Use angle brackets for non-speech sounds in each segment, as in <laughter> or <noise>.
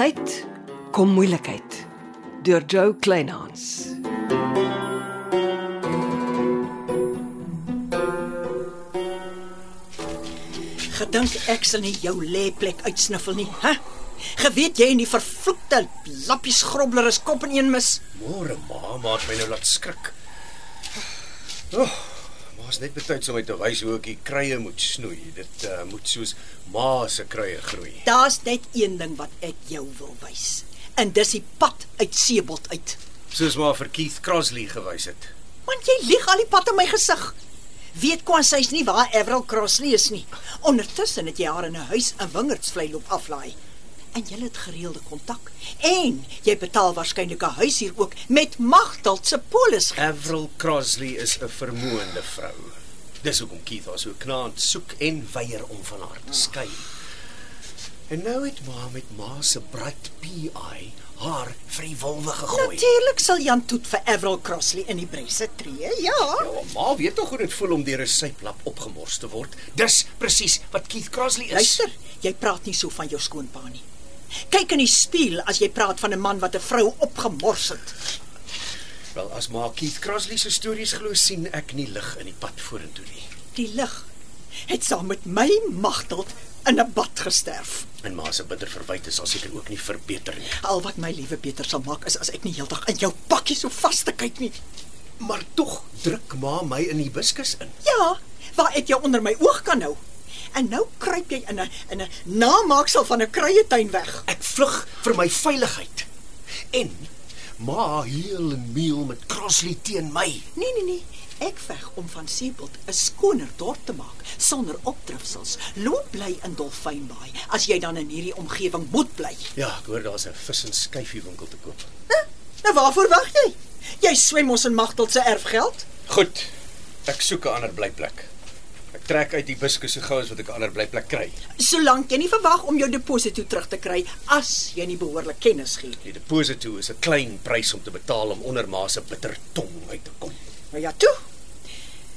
tyd kom moeilikheid deur Joe Kleinhans. Gedink ek sal nie jou lêplek uitsniffel nie, hè? Geweet jy in die vervloekte lappies grobbler is kop in een mis? Môre ma, ma het my nou laat skrik. Oh, ma's net betyds om my te wys hoe ek die kruie moet snoei. Dit uh, moet soos ma se kruie groei. Daar's net een ding wat ek jou wil wys. En dis die pad uit Seebot uit. Soos ma vir Keith Crossley gewys het. Want jy lieg al die pad in my gesig. Weet Kwansy's nie waar Everal Crossley is nie. Ondertussen het jy haar in 'n huis in Wingerdsvlei loop aflaai. En jy het gereelde kontak. En jy betaal waarskynlik 'n huis hier ook met Magdalt se polis. Avril Crossley is 'n vermoënde vrou. Dis hoekom Keith haar so knaand soek en weier om van haar te skei. En nou het ma met ma se bright PI haar vir die wolwe gegooi. Natuurlik sal Jan Toet vir Everal Crossley in die bresse tree. Ja. Ja, ma weet tog hoe dit voel om deur 'n syplap opgemors te word. Dis presies wat Keith Crossley is. Luister, jy praat nie so van jou skoonpa nie. Kyk in die spieël as jy praat van 'n man wat 'n vrou opgemors het. Wel, as ma Keith Crossley se stories glo, sien ek nie lig in die pad vorentoe nie. Die lig het saam met my Magdalt in 'n bad gesterf. En ma se bitter verwyte sal seker ook nie verbeter nie. Al wat my liewe Pieter sal maak is as ek nie heeldag in jou pakkie so vas te kyk nie. Maar tog druk ma my in die hibiscus in. Ja, waar ek jou onder my oog kan hou. En nou kruip jy in 'n in 'n namaaksel van 'n kruietuin weg. Ek vlug vir my veiligheid. En ma heel en meel met Crossley teen my. Nee nee nee, ek veg om van Seebot 'n skoner dorp te maak sonder opdrifsels. Loop bly in Dolfynbaai as jy dan in hierdie omgewing moet bly. Ja, ek hoor daar's 'n vis en skyfie winkel te koop. Huh? Nou waarvoor wag jy? Jy swem ons in Magdalt se erfgeld? Goed. Ek soek 'n ander blyplek. Ek trek uit die hibiscus so gou as wat ek 'n ander blyplek kry. Solank jy nie verwag om jou deposito terug te kry as jy nie behoorlik kennis gee. Die deposito is 'n klein prys om te betaal om onder ma se bitter tong uit te kom. Maar ja, toe.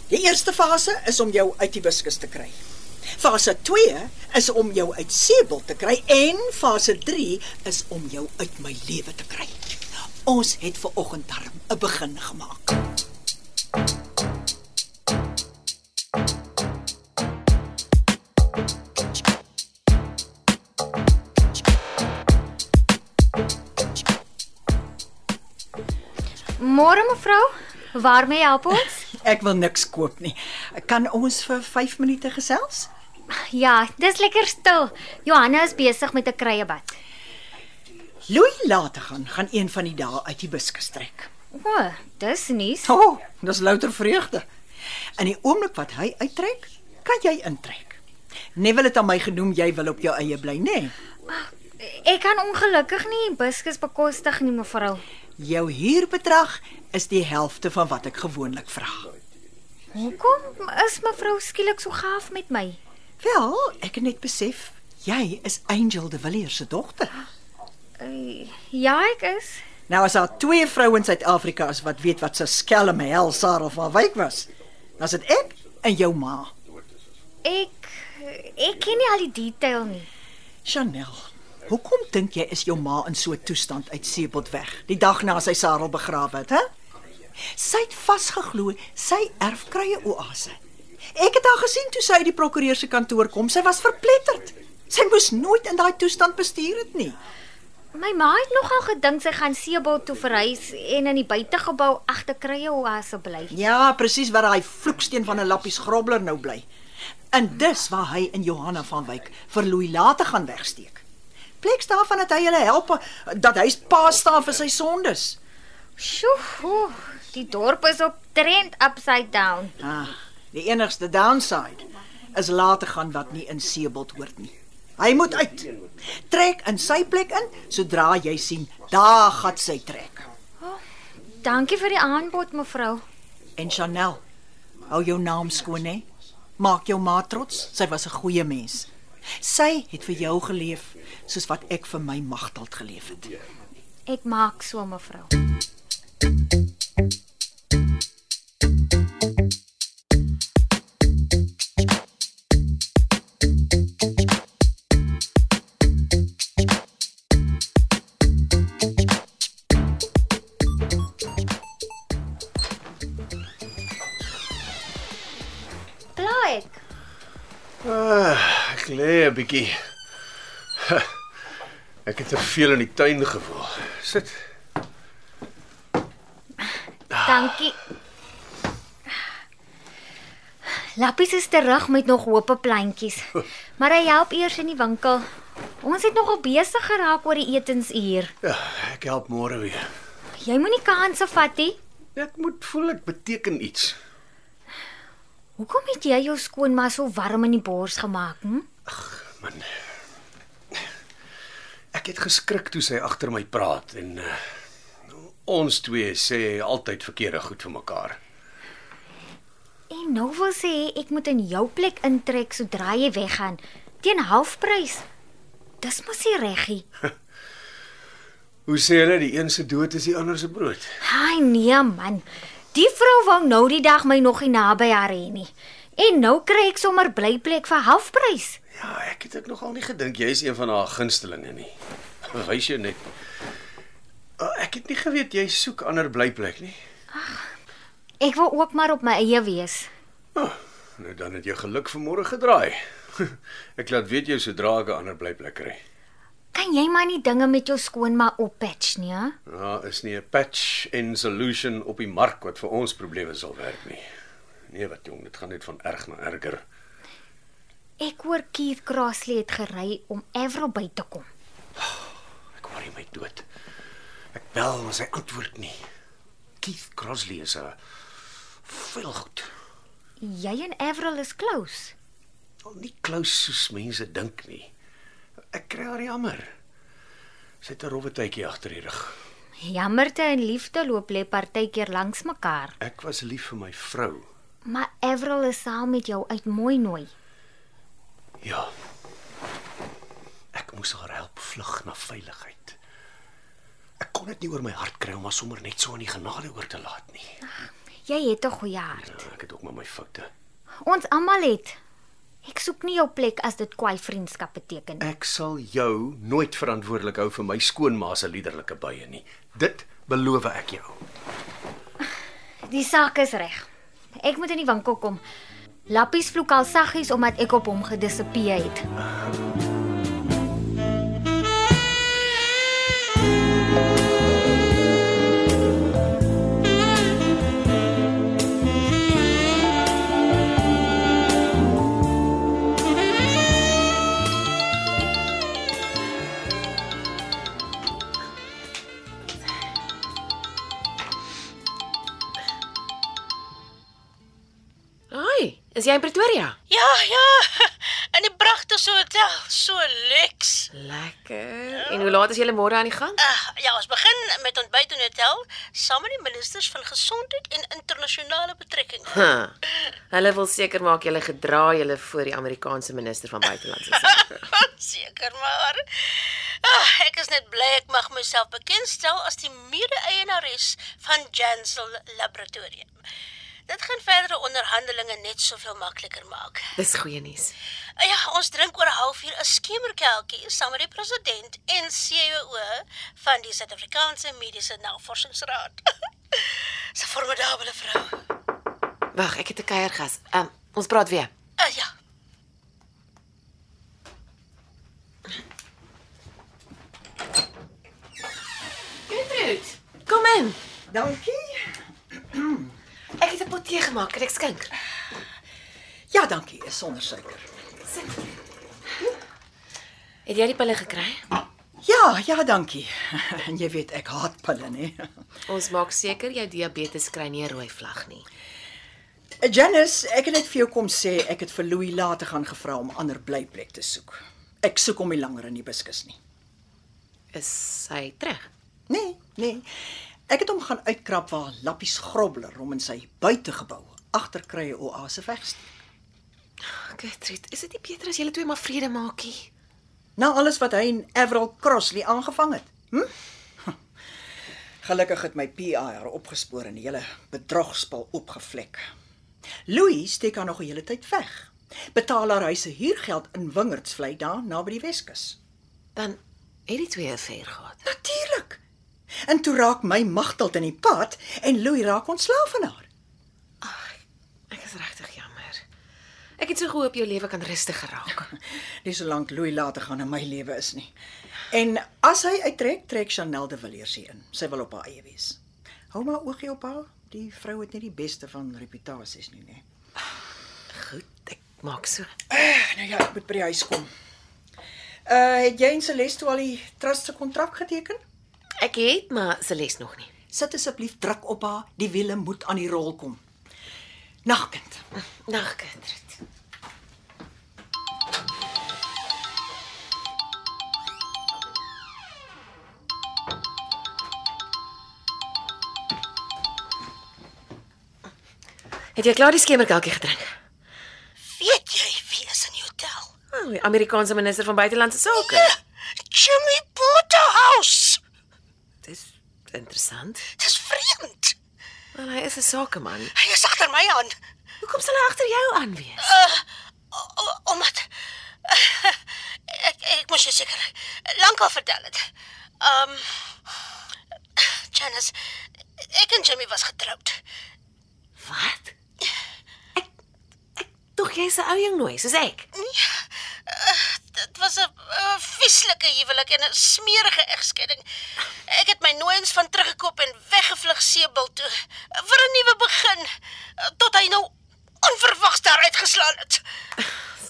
Die eerste fase is om jou uit die hibiscus te kry. Fase 2 is om jou uit Sebel te kry en fase 3 is om jou uit my lewe te kry. Ons het ver oggend darm 'n begin gemaak. Môre mevrou, waarmee help ons? <laughs> Ek wil niks koop nie. Kan ons vir 5 minute gesels? Ja, dis lekker stil. Johanna is besig met 'n kruiebad. Louis laat gaan, gaan een van die dae uit die hibiscus trek. O, dis nuus. O, oh, dis louter vreugde. In die oomblik wat hy uittrek, kan jy intrek. Neville het aan my genoem jy wil op jou eie bly, nê? Nee? Ek kan ongelukkig nie hibiscus bekostig nie, mevrou. Jou huurbedrag is die helfte van wat ek gewoonlik vra. Hoekom is mevrou skielik so gaaf met my? Wel, ek het net besef jy is Angel de Villiers se dogter. Uh, ja, ek is. Nou as daar twee vrouens in Suid-Afrika is wat weet wat se skelm hel Sarah van Wyk was, dan is dit ek en jou ma. Ek ek ken nie al die detail nie. Chanel, hoekom dink jy is jou ma in so 'n toestand uit Seebot weg die dag na sy Sarah begrawe het, hè? Sy het vasgeglo sy erf krye oase. Ek het haar gesien toe sy uit die prokureur se kantoor kom. Sy was verpletterd. Sy moes nooit in daai toestand bestuur het nie. My ma het nogal gedink sy gaan Seebot toe verhuis en in die buitegebou agter krye oase bly. Ja, presies waar daai vloeksteen van 'n lappies grobbler nou bly. En dis waar hy en Johanna van Wyk vir Louis later gaan wegsteek. Pleks daarvan dat hy hulle help dat hy pa staan vir sy sondes. Sjoe, oe, die dorp is op trend upside down. Ah, die enigste downside is later gaan wat nie in Seebot hoort nie. Hy moet uit. Trek in sy plek in sodra jy sien daar gaan sy trek. Dankie vir die aanbod, mevrou. En Chanel, hou jou naam skoon hè. Maak jou ma trots. Sy was 'n goeie mens. Sy het vir jou geleef soos wat ek vir my Magdalt geleef het. Ek maak so, mevrou. 'n bietjie. Ek het te veel in die tuin gevoel. Sit. Dankie. Lappies is terug met nog hoope plantjies. Maar hy help eers in die winkel. Ons het nogal besig geraak oor die etensuur. Ja, ek help môre weer. Jy moenie kanse vat nie. Ek moet voel ek beteken iets. Hoekom het jy jou skoonma so warm in die bors gemaak? Hm? Man. Ek het geskrik toe sy agter my praat en uh, ons twee sê altyd verkeerde goed vir mekaar. En nou wil sê ek moet in jou plek intrek sodra jy weggaan teen halfprys. Dis mos nie reggie. <laughs> Hoe sê hulle die een se dood is die ander se brood? Haai nee man. Die vrou wou nou die dag my nog nie naby haar hê nie. En nou kry ek sommer blyplek vir halfprys. Ja, ek het ek nogal nie gedink jy is een van haar gunstelinge nie. <laughs> Wys jou net. Uh, ek het nie geweet jy soek ander blyplek nie. Ek wil ook maar op my eie wees. Oh, nou dan het jou geluk vanmôre gedraai. <laughs> ek laat weet jou sodra ek 'n ander blyplek kry. Kan jy maar nie dinge met jou skoonma oppatch nie? hè? Ja, is nie 'n patch en solution op die mark wat vir ons probleme sal werk nie. Nee, wat jong, dit gaan net van erg na erger. Ek hoor Keith Crossley het gery om Evro by te kom. Ek worry my dood. Ek bel, maar sy antwoord nie. Keith Crossley is 'n veel goed. Jy en Evro is close. Al nie close soos mense dink nie. Ek kry haar jammer. Sy het 'n rowwe tydjie agter die rug. Jammerte en liefde loop lê partykeer langs mekaar. Ek was lief vir my vrou. Maar Evro is saam met jou uit mooi nooi. Ja. Ek moes haar help vlug na veiligheid. Ek kon dit nie oor my hart kry om haar sommer net so aan die genade oor te laat nie. Jy het 'n goeie hart. Ja, ek het ook maar my foute. Ons almal het. Ek soek nie jou plek as dit kwai vriendskap beteken nie. Ek sal jou nooit verantwoordelik hou vir my skoonma se liderlike bye nie. Dit beloof ek jou. Die saak is reg. Ek moet in die winkel kom. Lappies vloek al saggies omdat ek op hom gedissipieer het. Is jy in Pretoria? Ja, ja. <laughs> In die pragtigste hotel, so luks. Lekker. En hoe laat is julle môre aan die gang? Uh, ja, ons begin met ontbyt in die hotel saam met die ministers van gesondheid en internasionale betrekkinge. Huh. Hulle wil seker maak julle gedra julle voor die Amerikaanse minister van buitelandse sake. <laughs> Seker maar. Ah, ek is net bly ek mag myself bekendstel as die mede-eienares van Jansel Laboratorium. Dit gaan verdere onderhandelinge net soveel makliker maak. Dis goeie nuus. Uh, Ja, ons drink oor 'n halfuur 'n skemerkelkie saam met die president en CEO van die Suid-Afrikaanse Mediese Navorsingsraad. <laughs> 'n formidabele vrou. Wag, ek het 'n kuiergas. Um, ons praat weer. Uh, ja. Gertrude, kom in. Dankie. <clears throat> Ek het 'n pot tee gemaak. Kan ek skink? Ja, dankie, is sonder suiker. Het jy die pille gekry? Ja, ja, dankie. <laughs> En jy weet ek haat pille, nee. <laughs> Ons maak seker jou diabetes kry nie 'n rooi vlag nie. Janice, ek het net vir jou kom sê ek het vir Louis later gaan gevra om ander blyplek te soek. Ek soek hom nie langer in die biskus nie. Is sy terug? Nee, nee. Ek het hom gaan uitkrap waar Lappies Grobler hom in sy buitegebou agterkrye oase wegsteek. Gertrude, is dit nie beter as julle twee maar vrede maakie? Na alles wat hy en Everal Crossley aangevang het. Hm? <laughs> Gelukkig het my haar opgespoor en die hele bedrogspel opgevlek. Louis steek haar nog 'n hele tyd weg. Betaal haar huise huurgeld in Wingerdsvlei daar naby die Weskus. Dan het die twee 'n affair gehad. Natuurlik. En toe raak my magteld in die pad en Louis raak ontslaaf van haar. Ek is regtig jammer. Ek het so gehoop jou lewe kan rustig geraak. <laughs> Nie solank Louis later gaan in my lewe is nie. En as hy uittrek, trek Chanel de Villiers hier in. Sy wil op haar eie wees. Hou maar oogie op haar. Die vrou het nie die beste van reputasies nie, nee. Goed, ek maak so. Nou ja, ek moet by die huis kom. Uh het jy en Celeste al die trust se kontrak geteken? Ek het, maar Celeste nog nie. Sit asseblief druk op haar. Die wiele moet aan die rol kom. Nagkind. Nag, Gertrude. Het jy klaar die skemerkelkie gedrink? Weet jy wie is in die hotel? Oh, die Amerikaanse minister van buitelandse sake. Jimmy Porterhouse. Dis interessant. Dis vreemd. Wel, hy is 'n sakeman. Hy is agter my aan. Hoekom sal hy agter jou aan wees? O- o- Omdat ek ek moes seker lankal vertel het. Um Janice, ek en Jimmy was getroud. Wat? Ek ek tog jy's 'n ou jong nooi, soos ek. Dit was 'n uh, vieslike huwelik en 'n smerige egskeiding. Ek my nooiens van teruggekoop en weggevlug seebul toe vir 'n nuwe begin tot hy nou onverwags daar uitgeslaan het.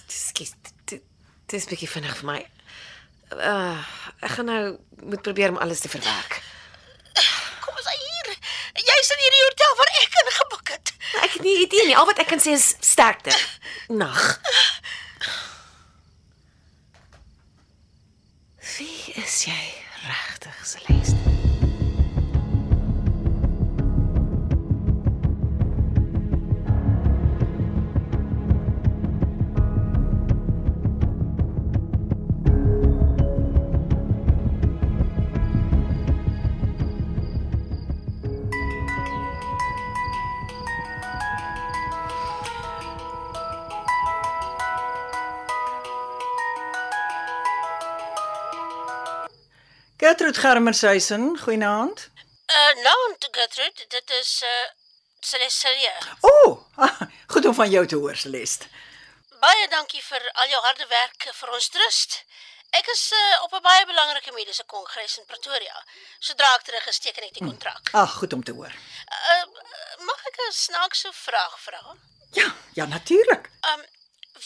Skus. dit- is bietjie vinnig vir my. Uh, ek gaan nou moet probeer om alles te verwerk. Kom ons hier. Jy's in hierdie hotel waar ek ingebuk het. Ek het nie idee nie. Al wat ek kan sê is sterkte. Nag. Gertrude Germershuisen, goeienaand. Uh nou, Gertrude, dit is uh Celeste. O, oh, <laughs> goed om van jou te hoor, Celeste. Baie dankie vir al jou harde werk vir ons trust. Ek is uh, op 'n baie belangrike mediese kongres in Pretoria. Sodra ek terug is, teken ek die kontrak. Ag, goed om te hoor. Uh, mag ek 'n snaakse vraag vra? Ja, ja natuurlik. Um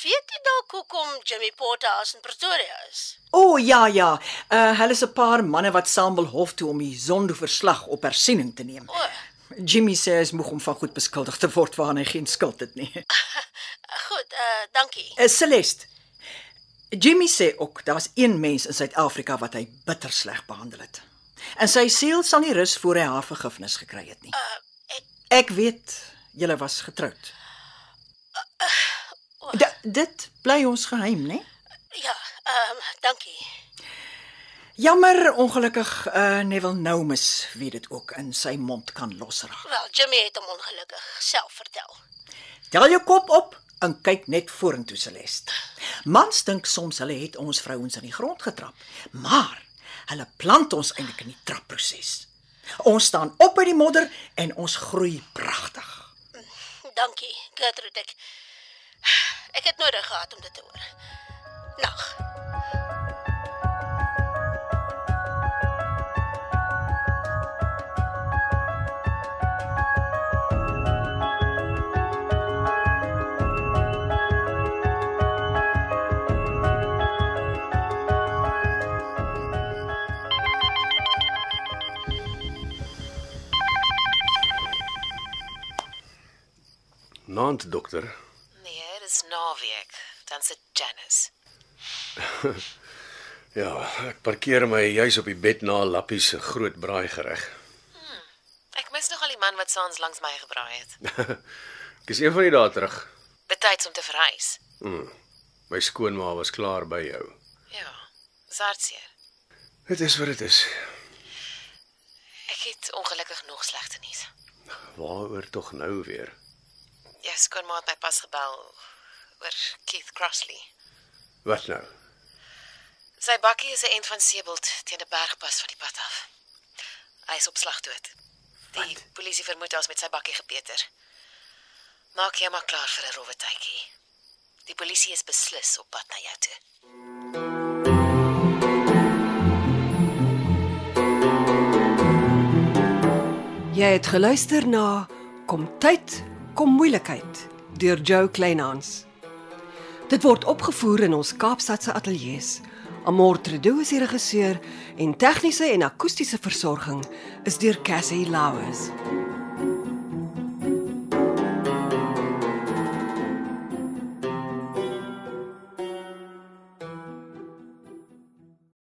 weet jy dalk hoekom Jimmy Porterhouse in Pretoria is? O, oh, ja, ja. Uh hulle is 'n paar manne wat saam wil hof toe om die sondeverslag op hersiening te neem. O, Jimmy sê hy is moeg om van goed beskuldig te word waaraan hy geen skuld het nie. <laughs> goed, uh dankie. Uh, Celeste. Jimmy sê ook daar's een mens in Suid-Afrika wat hy bitter sleg behandel het. En sy siel sal nie rus voor hy haar vergifnis gekry het nie. Uh ek Ek weet julle was getroud. D dit bly ons geheim, né? ja, ehm um, dankie. Jammer ongelukkig uh Neville Noumus weet dit ook in sy mond kan losraak. Wel, Jimmy het hom ongelukkig self vertel. Tel jou kop op en kyk net vorentoe Celeste. Mans dink soms hulle het ons vrouens in die grond getrap, maar hulle plant ons eintlik in die trapproses. Ons staan op uit die modder en ons groei pragtig. Dankie, Gertrude. Ek, ek het nodig gehad om dit te hoor. Nag. Naand dokter. Naweek. Dan sit Janice. <laughs> Ja, ek parkeer my juis op die bed na Lappie se groot braaigereg. Ek mis nogal die man wat saans langs my gebraai het. <laughs> Ek is een van die dae terug. Betyds om te verhuis. My skoonma was klaar by jou. Ja, dis hartseer. Dit is wat dit is. Ek het ongelukkig nog slegte nuus. Waaroor tog nou weer? Ja, skoonma het my pas gebel oor Keith Crossley. Wat nou? Sy bakkie is 'n end van Sebelt teen 'n bergpas van die pad af. Hy is op slag dood. Die Wat? polisie vermoed hy is met sy bakkie gepeter. Maak jy maar klaar vir 'n rowwe tydjie. Die polisie is beslis op pad na jou toe. Jy het geluister na Kom tyd, kom moeilikheid deur Joe Kleinhans. Dit word opgevoer in ons Kaapstadse ateljee. Amor Tredo is die regisseur en tegniese en akoestiese versorging is deur Cassie Louws.